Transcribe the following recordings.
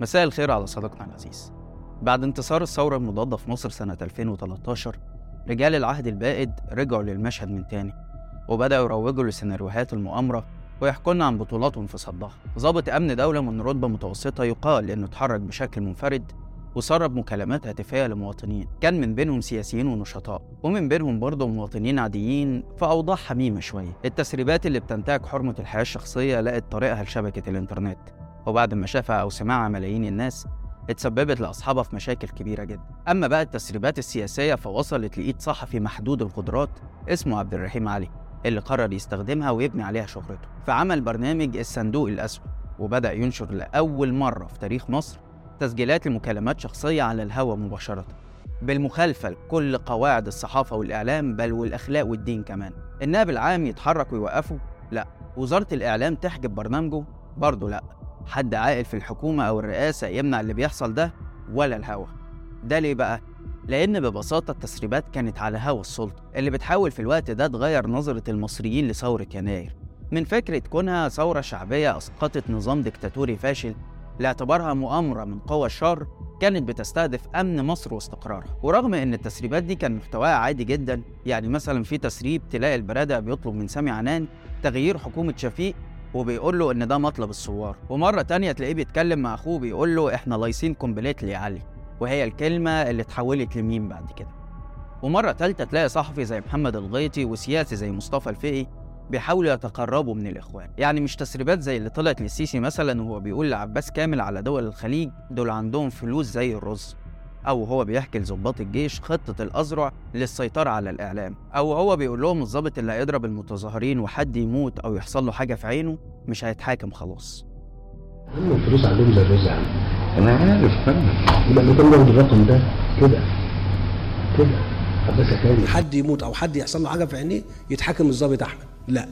مساء الخير على صديقنا العزيز. بعد انتصار الثورة المضادة في مصر سنة 2013 رجال العهد البائد رجعوا للمشهد من تاني وبدأوا يروجوا لسيناريوهات المؤامرة ويحكوا لنا عن بطولاتهم في صدها ضابط أمن دولة من رتبة متوسطة يقال إنه اتحرك بشكل منفرد وسرب مكالمات هاتفية لمواطنين. كان من بينهم سياسيين ونشطاء ومن بينهم برضه مواطنين عاديين في أوضاع حميمة شوية. التسريبات اللي بتنتهك حرمة الحياة الشخصية لقت طريقها لشبكة الإنترنت. وبعد ما شافها أو سمعها ملايين الناس اتسببت لأصحابها في مشاكل كبيرة جدا. أما بقى التسريبات السياسية فوصلت لإيد صحفي محدود القدرات اسمه عبد الرحيم علي اللي قرر يستخدمها ويبني عليها شهرته. فعمل برنامج الصندوق الأسود وبدأ ينشر لأول مرة في تاريخ مصر تسجيلات لمكالمات شخصية على الهواء مباشرة. بالمخالفة لكل قواعد الصحافة والإعلام بل والأخلاق والدين كمان. النائب العام يتحرك ويوقفه؟ لا. وزارة الإعلام تحجب برنامجه؟ برضه لا. حد عاقل في الحكومة أو الرئاسة يمنع اللي بيحصل ده ولا الهوا. ده ليه بقى؟ لأن ببساطة التسريبات كانت على هوا السلطة اللي بتحاول في الوقت ده تغير نظرة المصريين لثورة يناير. من فكرة كونها ثورة شعبية أسقطت نظام ديكتاتوري فاشل لاعتبارها مؤامرة من قوى الشر كانت بتستهدف أمن مصر واستقرارها. ورغم أن التسريبات دي كان محتواها عادي جدا يعني مثلا في تسريب تلاقي البرادة بيطلب من سامي عنان تغيير حكومة شفيق وبيقول له إن ده مطلب الثوار. ومرة تانية تلاقيه بيتكلم مع أخوه بيقول له إحنا لايصين كومبليتلي يا علي وهي الكلمة اللي اتحولت لميم بعد كده. ومرة تالتة تلاقي صحفي زي محمد الغيطي وسياسي زي مصطفى الفقي بيحاولوا يتقربوا من الإخوان. يعني مش تسريبات زي اللي طلعت للسيسي مثلا وهو بيقول لعباس كامل على دول الخليج دول عندهم فلوس زي الرز. أو هو بيحكي لظباط الجيش خطة الأذرع للسيطرة على الإعلام. أو هو بيقول لهم الظابط اللي هيضرب المتظاهرين وحد يموت أو يحصل له حاجة في عينه مش هيتحاكم خلاص. هم الفلوس عندهم زي الرز عم أنا عارف فاهم. يبقى اللي كان بياخد الرقم ده كده كده. عباس كامل حد يموت أو حد يحصل له حاجة في عينيه يتحاكم الضابط أحمد. لا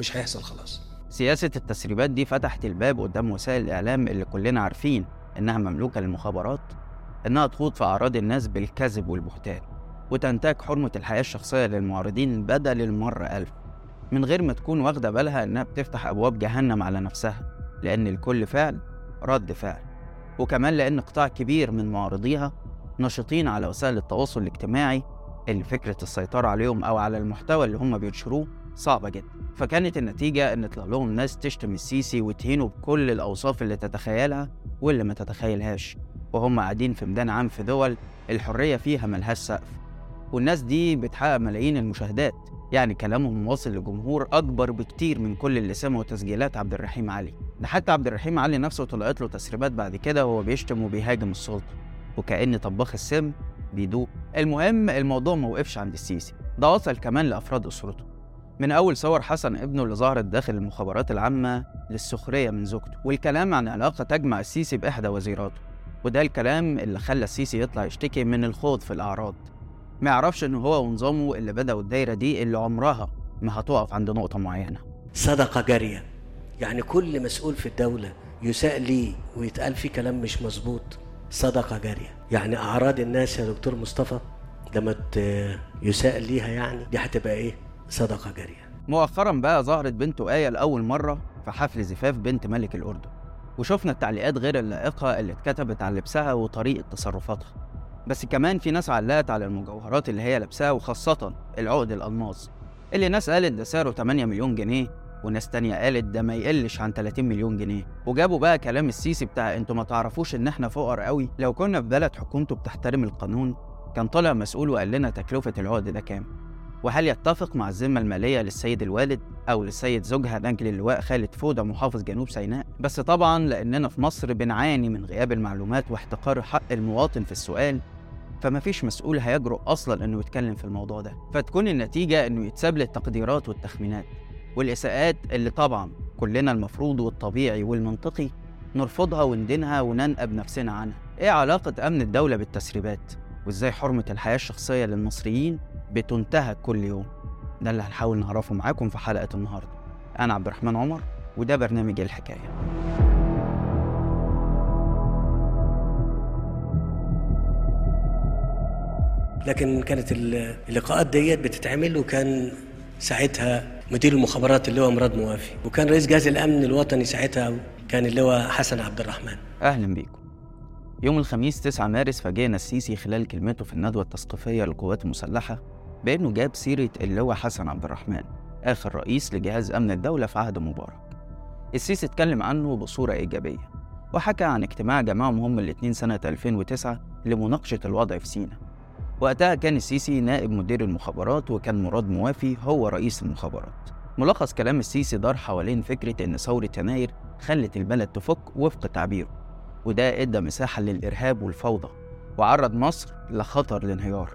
مش هيحصل خلاص. سياسة التسريبات دي فتحت الباب قدام وسائل الإعلام اللي كلنا عارفين إنها مملوكة للمخابرات. إنها تخوض في أعراض الناس بالكذب والبهتان وتنتهك حرمة الحياة الشخصية للمعارضين بدل المرة ألف. من غير ما تكون واخدة بالها إنها بتفتح أبواب جهنم على نفسها لأن لكل فعل رد فعل. وكمان لأن قطاع كبير من معارضيها نشطين على وسائل التواصل الاجتماعي اللي فكرة السيطرة عليهم أو على المحتوى اللي هم بينشروه صعبة جدا. فكانت النتيجة إن طلع لهم ناس تشتم السيسي وتهينه بكل الأوصاف اللي تتخيلها واللي ما تتخيلهاش. وهم قاعدين في ميدان عام في دول الحرية فيها ملهاش سقف. والناس دي بتحقق ملايين المشاهدات يعني كلامهم واصل لجمهور أكبر بكتير من كل اللي سمعوا تسجيلات عبد الرحيم علي. ده حتى عبد الرحيم علي نفسه طلعت له تسريبات بعد كده وهو بيشتم وبيهاجم السلطة. وكأن طباخ السم بيدوق. المهم الموضوع ما وقفش عند السيسي. ده وصل كمان لأفراد أسرته. من أول صور حسن ابنه اللي ظهرت داخل المخابرات العامة للسخرية من زوجته. والكلام عن علاقة تجمع السيسي بإحدى وزيراته. وده الكلام اللي خلى السيسي يطلع يشتكي من الخوض في الأعراض. ما يعرفش إن هو ونظامه اللي بدأوا الدايرة دي اللي عمرها ما هتقف عند نقطة معينة. صدقه جاريه يعني كل مسؤول في الدولة يساء ليه ويتقال فيه كلام مش مظبوط. صدقه جاريه يعني أعراض الناس يا دكتور مصطفى لما يساء ليها يعني دي هتبقى إيه؟ صدقه جاريه مؤخرا بقى ظهرت بنته آية لأول مرة في حفل زفاف بنت ملك الأردن. وشفنا التعليقات غير اللائقة اللي اتكتبت عن لبسها وطريقة تصرفاتها. بس كمان في ناس علقت على المجوهرات اللي هي لابساها وخاصة العقد الألماس اللي ناس قالت ده سعره 8 مليون جنيه وناس تانية قالت ده ما يقلش عن 30 مليون جنيه. وجابوا بقى كلام السيسي بتاع أنتوا ما تعرفوش إن إحنا فقر قوي؟ لو كنا في بلد حكومته بتحترم القانون كان طالع مسؤول وقال لنا تكلفة العقد ده كام. وهل يتفق مع الذمة المالية للسيد الوالد أو للسيد زوجها نجل اللواء خالد فودة محافظ جنوب سيناء؟ بس طبعا لأننا في مصر بنعاني من غياب المعلومات واحتقار حق المواطن في السؤال فمفيش مسؤول هيجرؤ أصلا إنه يتكلم في الموضوع ده فتكون النتيجة إنه يتساب للتقديرات والتخمينات والإساءات اللي طبعا كلنا المفروض والطبيعي والمنطقي نرفضها وندينها وننقب نفسنا عنها إيه علاقة أمن الدولة بالتسريبات؟ وإزاي حرمة الحياة الشخصية للمصريين بتنتهك كل يوم. ده اللي هنحاول نعرفه معاكم في حلقة النهاردة. أنا عبد الرحمن عمر وده برنامج الحكاية. لكن كانت ال- اللقاءات ديت بتتعمل وكان ساعتها مدير المخابرات اللي هو مراد موافي وكان رئيس جهاز الأمن الوطني ساعتها كان اللواء حسن عبد الرحمن. أهلا بيكم. يوم الخميس 9 مارس فاجئنا السيسي خلال كلمته في الندوة التثقيفية للقوات المسلحة بأنه جاب سيرة اللواء حسن عبد الرحمن آخر رئيس لجهاز أمن الدولة في عهد مبارك. السيسي اتكلم عنه بصورة إيجابية وحكى عن اجتماع جمعهم هم الاتنين سنة 2009 لمناقشة الوضع في سيناء. وقتها كان السيسي نائب مدير المخابرات وكان مراد موافي هو رئيس المخابرات. ملخص كلام السيسي دار حوالين فكرة إن ثورة يناير خلت البلد تفك وفق تعبيره. وده إدى مساحة للإرهاب والفوضى وعرض مصر لخطر الانهيار.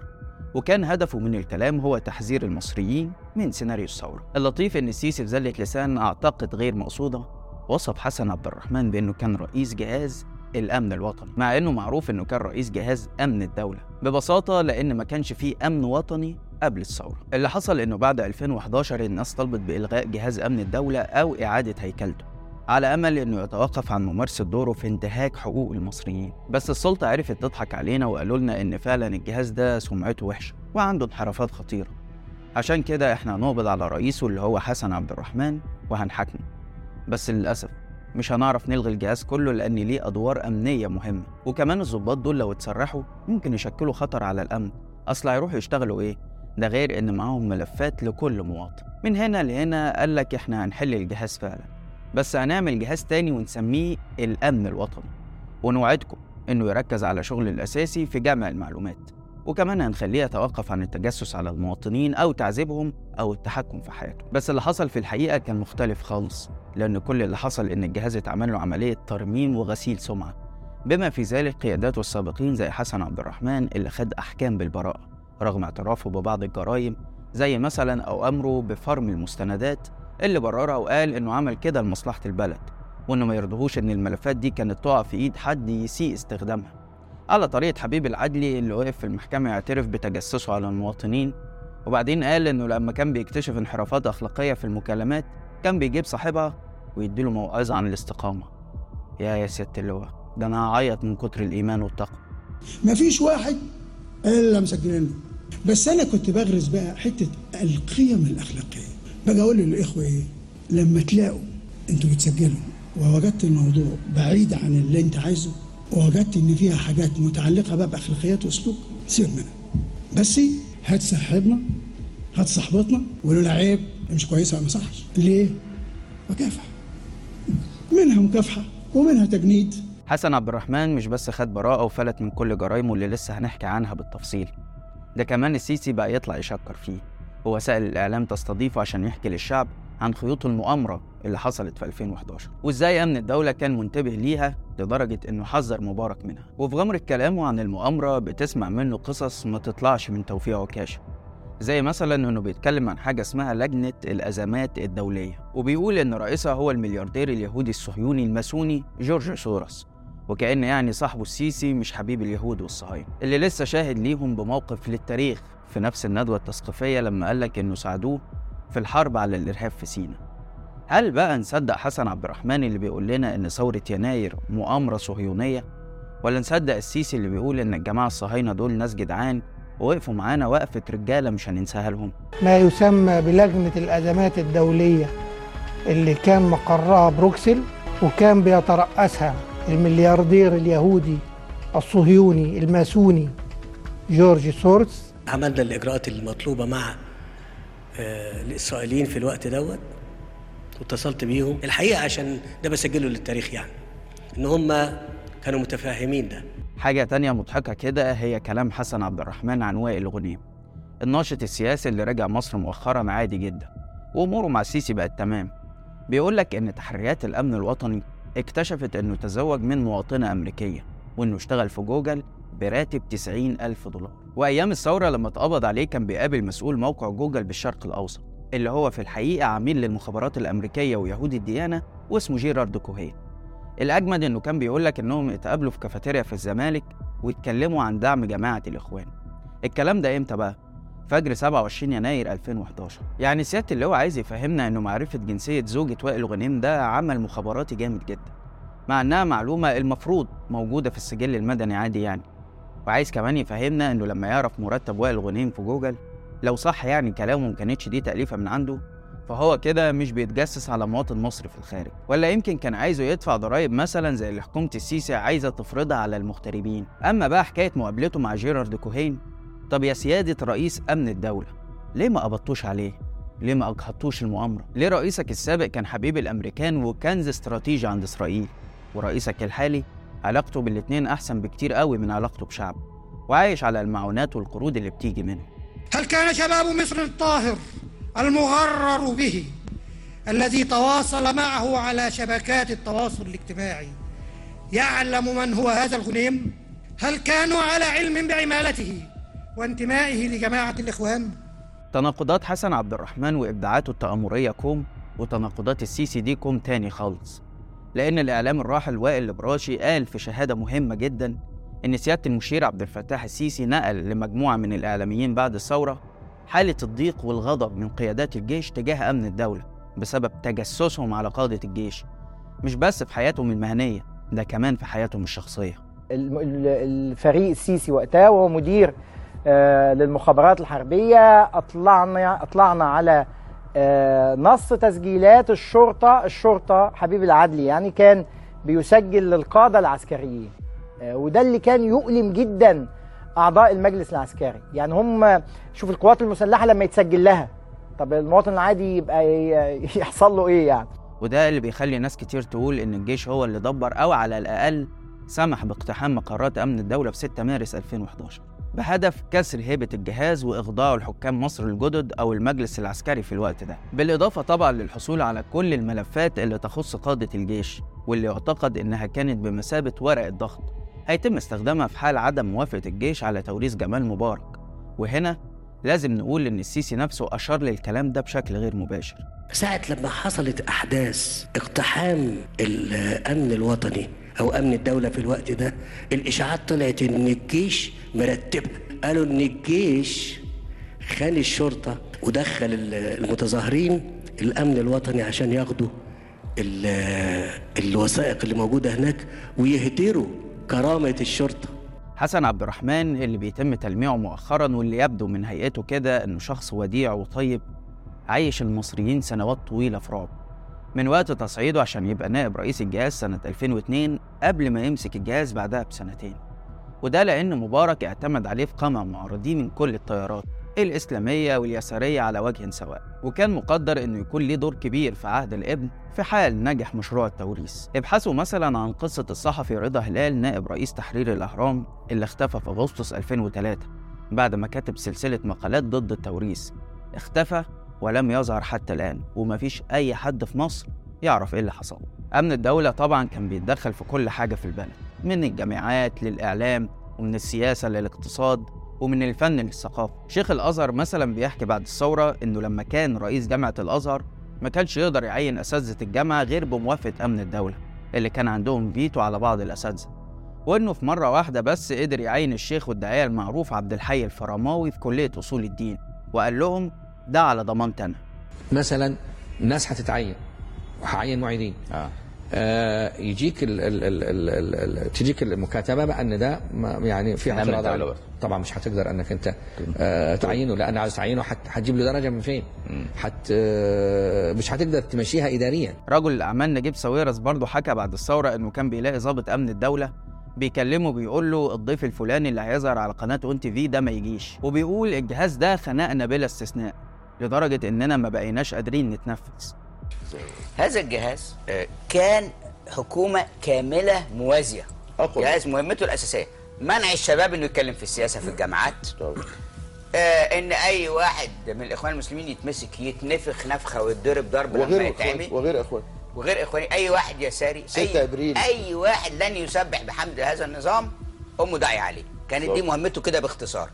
وكان هدفه من الكلام هو تحذير المصريين من سيناريو الثورة. اللطيف إن السيسي في زلة لسان أعتقد غير مقصودة وصف حسن عبد الرحمن بأنه كان رئيس جهاز الأمن الوطني مع إنه معروف إنه كان رئيس جهاز أمن الدولة ببساطة لأن ما كانش فيه أمن وطني قبل الثورة. اللي حصل إنه بعد 2011 الناس طلبت بإلغاء جهاز أمن الدولة أو إعادة هيكلته. على أمل إنه يتوقف عن ممارسة دوره في انتهاك حقوق المصريين. بس السلطة عرفت تضحك علينا وقالوا لنا إن فعلا الجهاز ده سمعته وحشة وعنده انحرافات خطيرة. عشان كده إحنا هنقبض على رئيسه اللي هو حسن عبد الرحمن وهنحاكمه. بس للأسف مش هنعرف نلغي الجهاز كله لأن ليه أدوار أمنية مهمة. وكمان الضباط دول لو اتسرحوا ممكن يشكلوا خطر على الأمن. أصل هيروحوا يشتغلوا إيه؟ ده غير إن معاهم ملفات لكل مواطن. من هنا لهنا قال لك إحنا هنحل الجهاز فعلا. بس هنعمل جهاز تاني ونسميه الأمن الوطني ونوعدكم إنه يركز على شغل الأساسي في جمع المعلومات وكمان هنخليه يتوقف عن التجسس على المواطنين أو تعذيبهم أو التحكم في حياتهم بس اللي حصل في الحقيقة كان مختلف خالص لأن كل اللي حصل إن الجهاز اتعمل له عملية ترميم وغسيل سمعة. بما في ذلك قياداته السابقين زي حسن عبد الرحمن اللي خد أحكام بالبراءة رغم اعترافه ببعض الجرائم زي مثلا أو أمره بفرم المستندات اللي بررها وقال إنه عمل كده لمصلحة البلد وإنه ما يرضهوش إن الملفات دي كانت تقع في إيد حد يسيء استخدامها. على طريقة حبيب العدلي اللي وقف في المحكمة يعترف بتجسسه على المواطنين وبعدين قال إنه لما كان بيكتشف انحرافات أخلاقية في المكالمات كان بيجيب صاحبها ويديله موعظة عن الاستقامة. يا يا سيادة اللواء ده أنا هعيط من كتر الإيمان والتقوى. مفيش واحد إلا مسجلين بس أنا كنت بغرس بقى حتة القيم الأخلاقية. باجي أقول للإخوة إيه لما تلاقوا أنتوا بتسجلوا ووجدت الموضوع بعيد عن اللي أنت عايزه ووجدت إن فيها حاجات متعلقة بقى بأخلاقيات وسلوك سيب منها بس هات صاحبنا هات صاحبتنا وقولوا لها عيب مش كويسه ما صحش. ليه؟ مكافحة. منها مكافحة ومنها تجنيد. حسن عبد الرحمن مش بس خد براءة وفلت من كل جرايمه اللي لسه هنحكي عنها بالتفصيل ده كمان السيسي بقى يطلع يشكر فيه. ووسائل الإعلام تستضيفه عشان يحكي للشعب عن خيوط المؤامرة اللي حصلت في 2011 وإزاي أمن الدولة كان منتبه ليها لدرجة إنه حذر مبارك منها. وفي غمرة كلامه عن المؤامرة بتسمع منه قصص ما تطلعش من توفيق عكاشة. زي مثلا إنه بيتكلم عن حاجة اسمها لجنة الأزمات الدولية. وبيقول إن رئيسها هو الملياردير اليهودي الصهيوني الماسوني جورج سوروس. وكأن يعني صاحبه السيسي مش حبيب اليهود والصهاينة. اللي لسه شاهد ليهم بموقف للتاريخ. في نفس الندوة التثقيفية لما قالك إنه ساعدوه في الحرب على الإرهاب في سيناء هل بقى نصدق حسن عبد الرحمن اللي بيقول لنا إن ثورة يناير مؤامرة صهيونية؟ ولا نصدق السيسي اللي بيقول إن الجماعة الصهاينة دول ناس جدعان ووقفوا معانا وقفة رجالة مش هننساها لهم؟ ما يسمى بلجنة الأزمات الدولية اللي كان مقرها بروكسل وكان بيترأسها الملياردير اليهودي الصهيوني الماسوني جورج سوروس عملنا الإجراءات المطلوبة مع آه، الإسرائيليين في الوقت دوت واتصلت بيهم. الحقيقة عشان ده بسجله للتاريخ يعني إن هم كانوا متفاهمين ده. حاجة تانية مضحكة كده هي كلام حسن عبد الرحمن عن وائل غنيم الناشط السياسي اللي رجع مصر مؤخرا عادي جدا وأموره مع السيسي بقت تمام. بيقول لك إن تحريات الأمن الوطني اكتشفت إنه تزوج من مواطنة أمريكية وإنه اشتغل في جوجل براتب 90 ألف دولار. وأيام الثورة لما اتقبض عليه كان بيقابل مسؤول موقع جوجل بالشرق الأوسط اللي هو في الحقيقة عميل للمخابرات الأمريكية ويهودي الديانة واسمه جيرارد كوهين. الأجمد إنه كان بيقول لك إنهم اتقابلوا في كافيتيريا في الزمالك واتكلموا عن دعم جماعة الإخوان. الكلام ده إمتى بقى؟ فجر 27 يناير 2011 يعني سيادة اللواء عايز يفهمنا إنه معرفة جنسية زوجة وائل غنيم ده عمل مخابراتي جامد جدا مع إنها معلومة المفروض موجودة في السجل المدني عادي يعني. وعايز كمان يفهمنا إنه لما يعرف مرتب وائل غنيم في جوجل لو صح يعني كلامه ما كانتش دي تأليفة من عنده فهو كده مش بيتجسس على مواطن مصري في الخارج ولا يمكن كان عايزه يدفع ضرائب مثلا زي اللي حكومة السيسي عايزة تفرضها على المغتربين أما بقى حكاية مقابلته مع جيرارد كوهين طب يا سيادة رئيس أمن الدولة ليه ما قبضتوش عليه؟ ليه ما أجهضتوش المؤامرة؟ ليه رئيسك السابق كان حبيب الأمريكان وكنز استراتيجي عند إسرائيل ورئيسك الحالي علاقته بالاتنين أحسن بكتير قوي من علاقته بشعبه وعايش على المعونات والقروض اللي بتيجي منه. هل كان شباب مصر الطاهر المغرر به الذي تواصل معه على شبكات التواصل الاجتماعي يعلم من هو هذا الغنيم؟ هل كانوا على علم بعمالته وانتمائه لجماعة الإخوان؟ تناقضات حسن عبد الرحمن وإبداعاته التأمرية كوم وتناقضات السيسي دي كوم تاني خالص. لأن الإعلامي الراحل وائل الإبراشي قال في شهادة مهمة جدا إن سيادة المشير عبد الفتاح السيسي نقل لمجموعة من الإعلاميين بعد الثورة حالة الضيق والغضب من قيادات الجيش تجاه أمن الدولة بسبب تجسسهم على قادة الجيش مش بس في حياتهم المهنية ده كمان في حياتهم الشخصية. الفريق السيسي وقتها وهو مدير آه، للمخابرات الحربية أطلعنا أطلعنا على نص تسجيلات الشرطة الشرطة حبيب العدلي يعني كان بيسجل للقادة العسكريين. آه، وده اللي كان يؤلم جدا أعضاء المجلس العسكري. يعني هم شوف القوات المسلحة لما يتسجل لها طب المواطن العادي يبقى يحصل له إيه يعني؟ وده اللي بيخلي ناس كتير تقول إن الجيش هو اللي دبر أو على الأقل سمح باقتحام مقرات أمن الدولة في 6 مارس 2011 بهدف كسر هيبة الجهاز وإخضاعه لحكام مصر الجدد أو المجلس العسكري في الوقت ده. بالإضافة طبعا للحصول على كل الملفات اللي تخص قادة الجيش واللي يعتقد إنها كانت بمثابة ورقة ضغط هيتم استخدامها في حال عدم موافقة الجيش على توريث جمال مبارك. وهنا لازم نقول إن السيسي نفسه أشار للكلام ده بشكل غير مباشر. ساعة لما حصلت أحداث اقتحام الأمن الوطني أو أمن الدولة في الوقت ده. الإشاعات طلعت إن الجيش مرتبها. قالوا إن الجيش خان الشرطة ودخل ال- المتظاهرين الأمن الوطني عشان ياخدوا ال- الوثائق اللي موجودة هناك ويهدروا كرامة الشرطة. حسن عبد الرحمن اللي بيتم تلميعه مؤخرا واللي يبدو من هيئته كده إنه شخص وديع وطيب عايش المصريين سنوات طويلة في رعب. من وقت تصعيده عشان يبقى نائب رئيس الجهاز سنة 2002 قبل ما يمسك الجهاز بعدها بسنتين. وده لأن مبارك اعتمد عليه في قمع معارضيه من كل التيارات الإسلامية واليسارية على وجه سواء. وكان مقدر إنه يكون ليه دور كبير في عهد الابن في حال نجح مشروع التوريث. ابحثوا مثلا عن قصة الصحفي رضا هلال نائب رئيس تحرير الأهرام اللي اختفى في أغسطس 2003 بعد ما كتب سلسلة مقالات ضد التوريث. اختفى ولم يظهر حتى الآن ومفيش أي حد في مصر يعرف إيه اللي حصل. أمن الدولة طبعا كان بيتدخل في كل حاجة في البلد من الجامعات للإعلام ومن السياسة للاقتصاد ومن الفن للثقافة. شيخ الأزهر مثلا بيحكي بعد الثورة إنه لما كان رئيس جامعة الأزهر ما كانش يقدر يعين أساتذة الجامعة غير بموافقة أمن الدولة اللي كان عندهم فيتو على بعض الأساتذة. وإنه في مرة واحدة بس قدر يعين الشيخ والداعية المعروف عبد الحي الفرماوي في كلية أصول الدين وقال لهم ده على ضمانتي أنا. مثلا ناس هتتعين وهعين معيدين. آه. آه يجيك ال ال ال ال ال ال تجيك المكاتبة بأن ده يعني في اعتراض. طبعا مش هتقدر أنك أنت آه تعينه لأن عايز تعينه حت- هتجيب له درجة من فين؟ حت آه مش هتقدر تمشيها اداريا. رجل الأعمال نجيب ساويرس برضه حكى بعد الثورة إنه كان بيلاقي ضابط أمن الدولة بيكلمه بيقول له الضيف الفلاني اللي هيظهر على قناة أون تي في ده ما يجيش. وبيقول الجهاز ده خنقنا بلا استثناء. لدرجة إننا ما بقيناش قادرين نتنفس. هذا الجهاز آه، كان حكومة كاملة موازية. أقوى. جهاز مهمته الأساسية. منع الشباب إنه يتكلم في السياسة في الجامعات. آه إن أي واحد من الإخوان المسلمين يتمسك يتنفخ نفخة ويتضرب ضرب لما وغير يتعمل اخوان وغير إخوان. وغير إخواني. أي واحد يساري 6 أي أبريل. أي واحد لن يسبح بحمد هذا النظام أمه داعيه عليه. كانت دي. مهمته كده باختصار.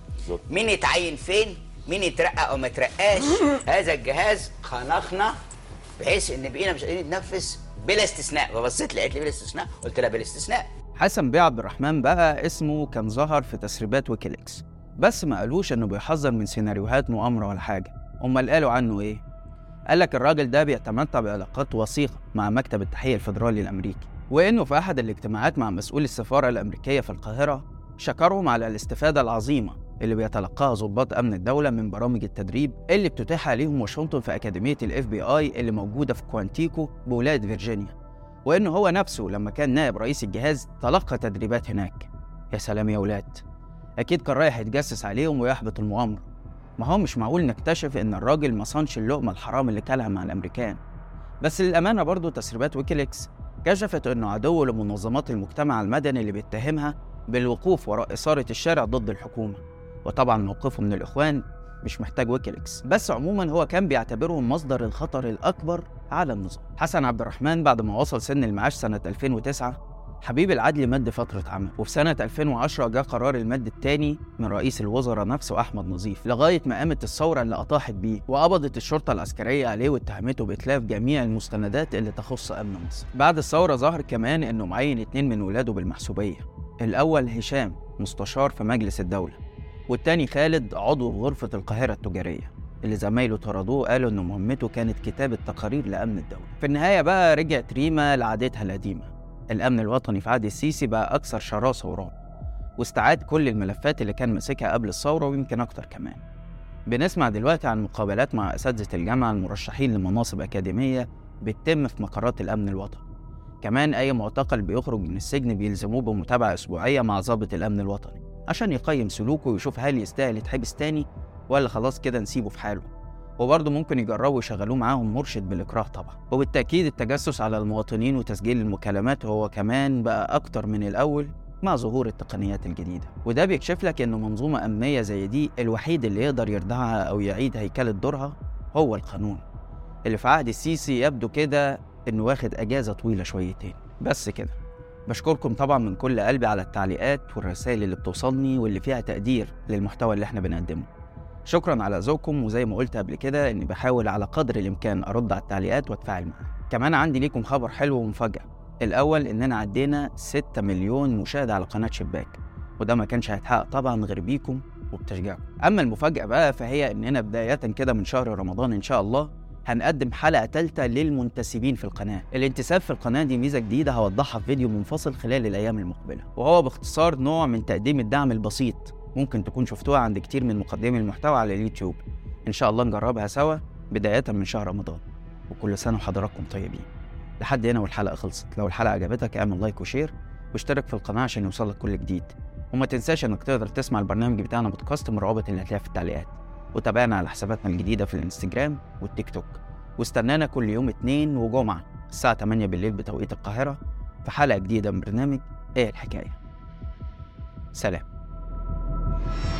مين يتعين فين؟ مين يترقى أو ما يترقاش؟ هذا الجهاز خنقنا بحيث إن بقينا مش قادرين نتنفس بلا استثناء. فبصيت لقيت لي بلا استثناء قلت لها بلا استثناء. حسن بيه عبد الرحمن بقى اسمه كان ظهر في تسريبات ويكيليكس. بس ما قالوش إنه بيحذر من سيناريوهات مؤامرة ولا حاجة. أمال قالوا عنه إيه؟ قال لك الراجل ده بيتمتع بعلاقات وثيقة مع مكتب التحقيق الفيدرالي الأمريكي. وإنه في أحد الاجتماعات مع مسؤول السفارة الأمريكية في القاهرة شكرهم على الاستفادة العظيمة. اللي بيتلقاها ضباط أمن الدولة من برامج التدريب اللي بتتيحها ليهم واشنطن في أكاديمية ال FBI اللي موجودة في كوانتيكو بولاية فيرجينيا. وإن هو نفسه لما كان نائب رئيس الجهاز تلقى تدريبات هناك. يا سلام يا ولاد. أكيد كان رايح يتجسس عليهم ويحبط المؤامرة. ما هو مش معقول نكتشف إن الراجل ما صانش اللقمة الحرام اللي كلها مع الأمريكان. بس للأمانة برضه تسريبات ويكيليكس كشفت إنه عدو لمنظمات المجتمع المدني اللي بيتهمها بالوقوف وراء إثارة الشارع ضد الحكومة. وطبعا موقفه من الإخوان مش محتاج ويكيليكس بس عموما هو كان بيعتبرهم مصدر الخطر الأكبر على النظام. حسن عبد الرحمن بعد ما وصل سن المعاش سنة 2009 حبيب العدلي مد فترة عمل وفي سنة 2010 جاء قرار المد الثاني من رئيس الوزراء نفسه أحمد نظيف لغاية ما قامت الثورة اللي أطاحت بيه وقبضت الشرطة العسكرية عليه واتهمته بإتلاف جميع المستندات اللي تخص أمن مصر. بعد الثورة ظهر كمان إنه معين اتنين من ولاده بالمحسوبية. الأول هشام مستشار في مجلس الدولة. والتاني خالد عضو غرفة القاهرة التجارية. اللي زمايله طردوه قالوا إن مهمته كانت كتابة تقارير لأمن الدولة. في النهاية بقى رجعت ريما لعادتها القديمة. الأمن الوطني في عهد السيسي بقى أكثر شراسة ورعب واستعاد كل الملفات اللي كان ماسكها قبل الثورة ويمكن أكتر كمان. بنسمع دلوقتي عن مقابلات مع أساتذة الجامعة المرشحين لمناصب أكاديمية بتتم في مقرات الأمن الوطني. كمان أي معتقل بيخرج من السجن بيلزموه بمتابعة أسبوعية مع ضابط الأمن الوطني. عشان يقيم سلوكه ويشوف هل يستاهل يتحبس تاني ولا خلاص كده نسيبه في حاله. وبرضه ممكن يجربوا يشغلوه معاهم مرشد بالإكراه طبعا. وبالتأكيد التجسس على المواطنين وتسجيل المكالمات هو كمان بقى أكتر من الأول مع ظهور التقنيات الجديدة. وده بيكشف لك إن منظومة أمنية زي دي الوحيد اللي يقدر يردعها أو يعيد هيكلة دورها هو القانون. اللي في عهد السيسي يبدو كده إنه واخد أجازة طويلة شويتين. بس كده. بشكركم طبعا من كل قلبي على التعليقات والرسائل اللي بتوصلني واللي فيها تقدير للمحتوى اللي إحنا بنقدمه. شكرا على ذوقكم وزي ما قلت قبل كده إني بحاول على قدر الإمكان أرد على التعليقات وأتفاعل معاها. كمان عندي ليكم خبر حلو ومفاجأة. الأول إننا عدينا 6 مليون مشاهدة على قناة شباك وده ما كانش هيتحقق طبعا غير بيكم وبتشجيعكم. أما المفاجأة بقى فهي إننا بداية كده من شهر رمضان إن شاء الله هنقدم حلقة ثالثه للمنتسبين في القناة. الانتساب في القناة دي ميزة جديدة هوضحها في فيديو منفصل خلال الأيام المقبلة وهو باختصار نوع من تقديم الدعم البسيط ممكن تكون شفتوها عند كتير من مقدمي المحتوى على اليوتيوب. إن شاء الله نجربها سوا بداية من شهر رمضان. وكل سنة وحضراتكم طيبين. لحد هنا والحلقة خلصت. لو الحلقة عجبتك اعمل like و share واشترك في القناة عشان يوصلك كل جديد. وما تنساش إنك تقدر تسمع البرنامج بتاعنا بودكاست من الروابط اللي هتلاقيها في التعليقات. وتابعنا على حساباتنا الجديدة في الانستجرام والتيك توك. واستنانا كل يوم اثنين وجمعة الساعة 8 بالليل بتوقيت القاهرة في حلقة جديدة من برنامج إيه الحكاية. سلام. thank you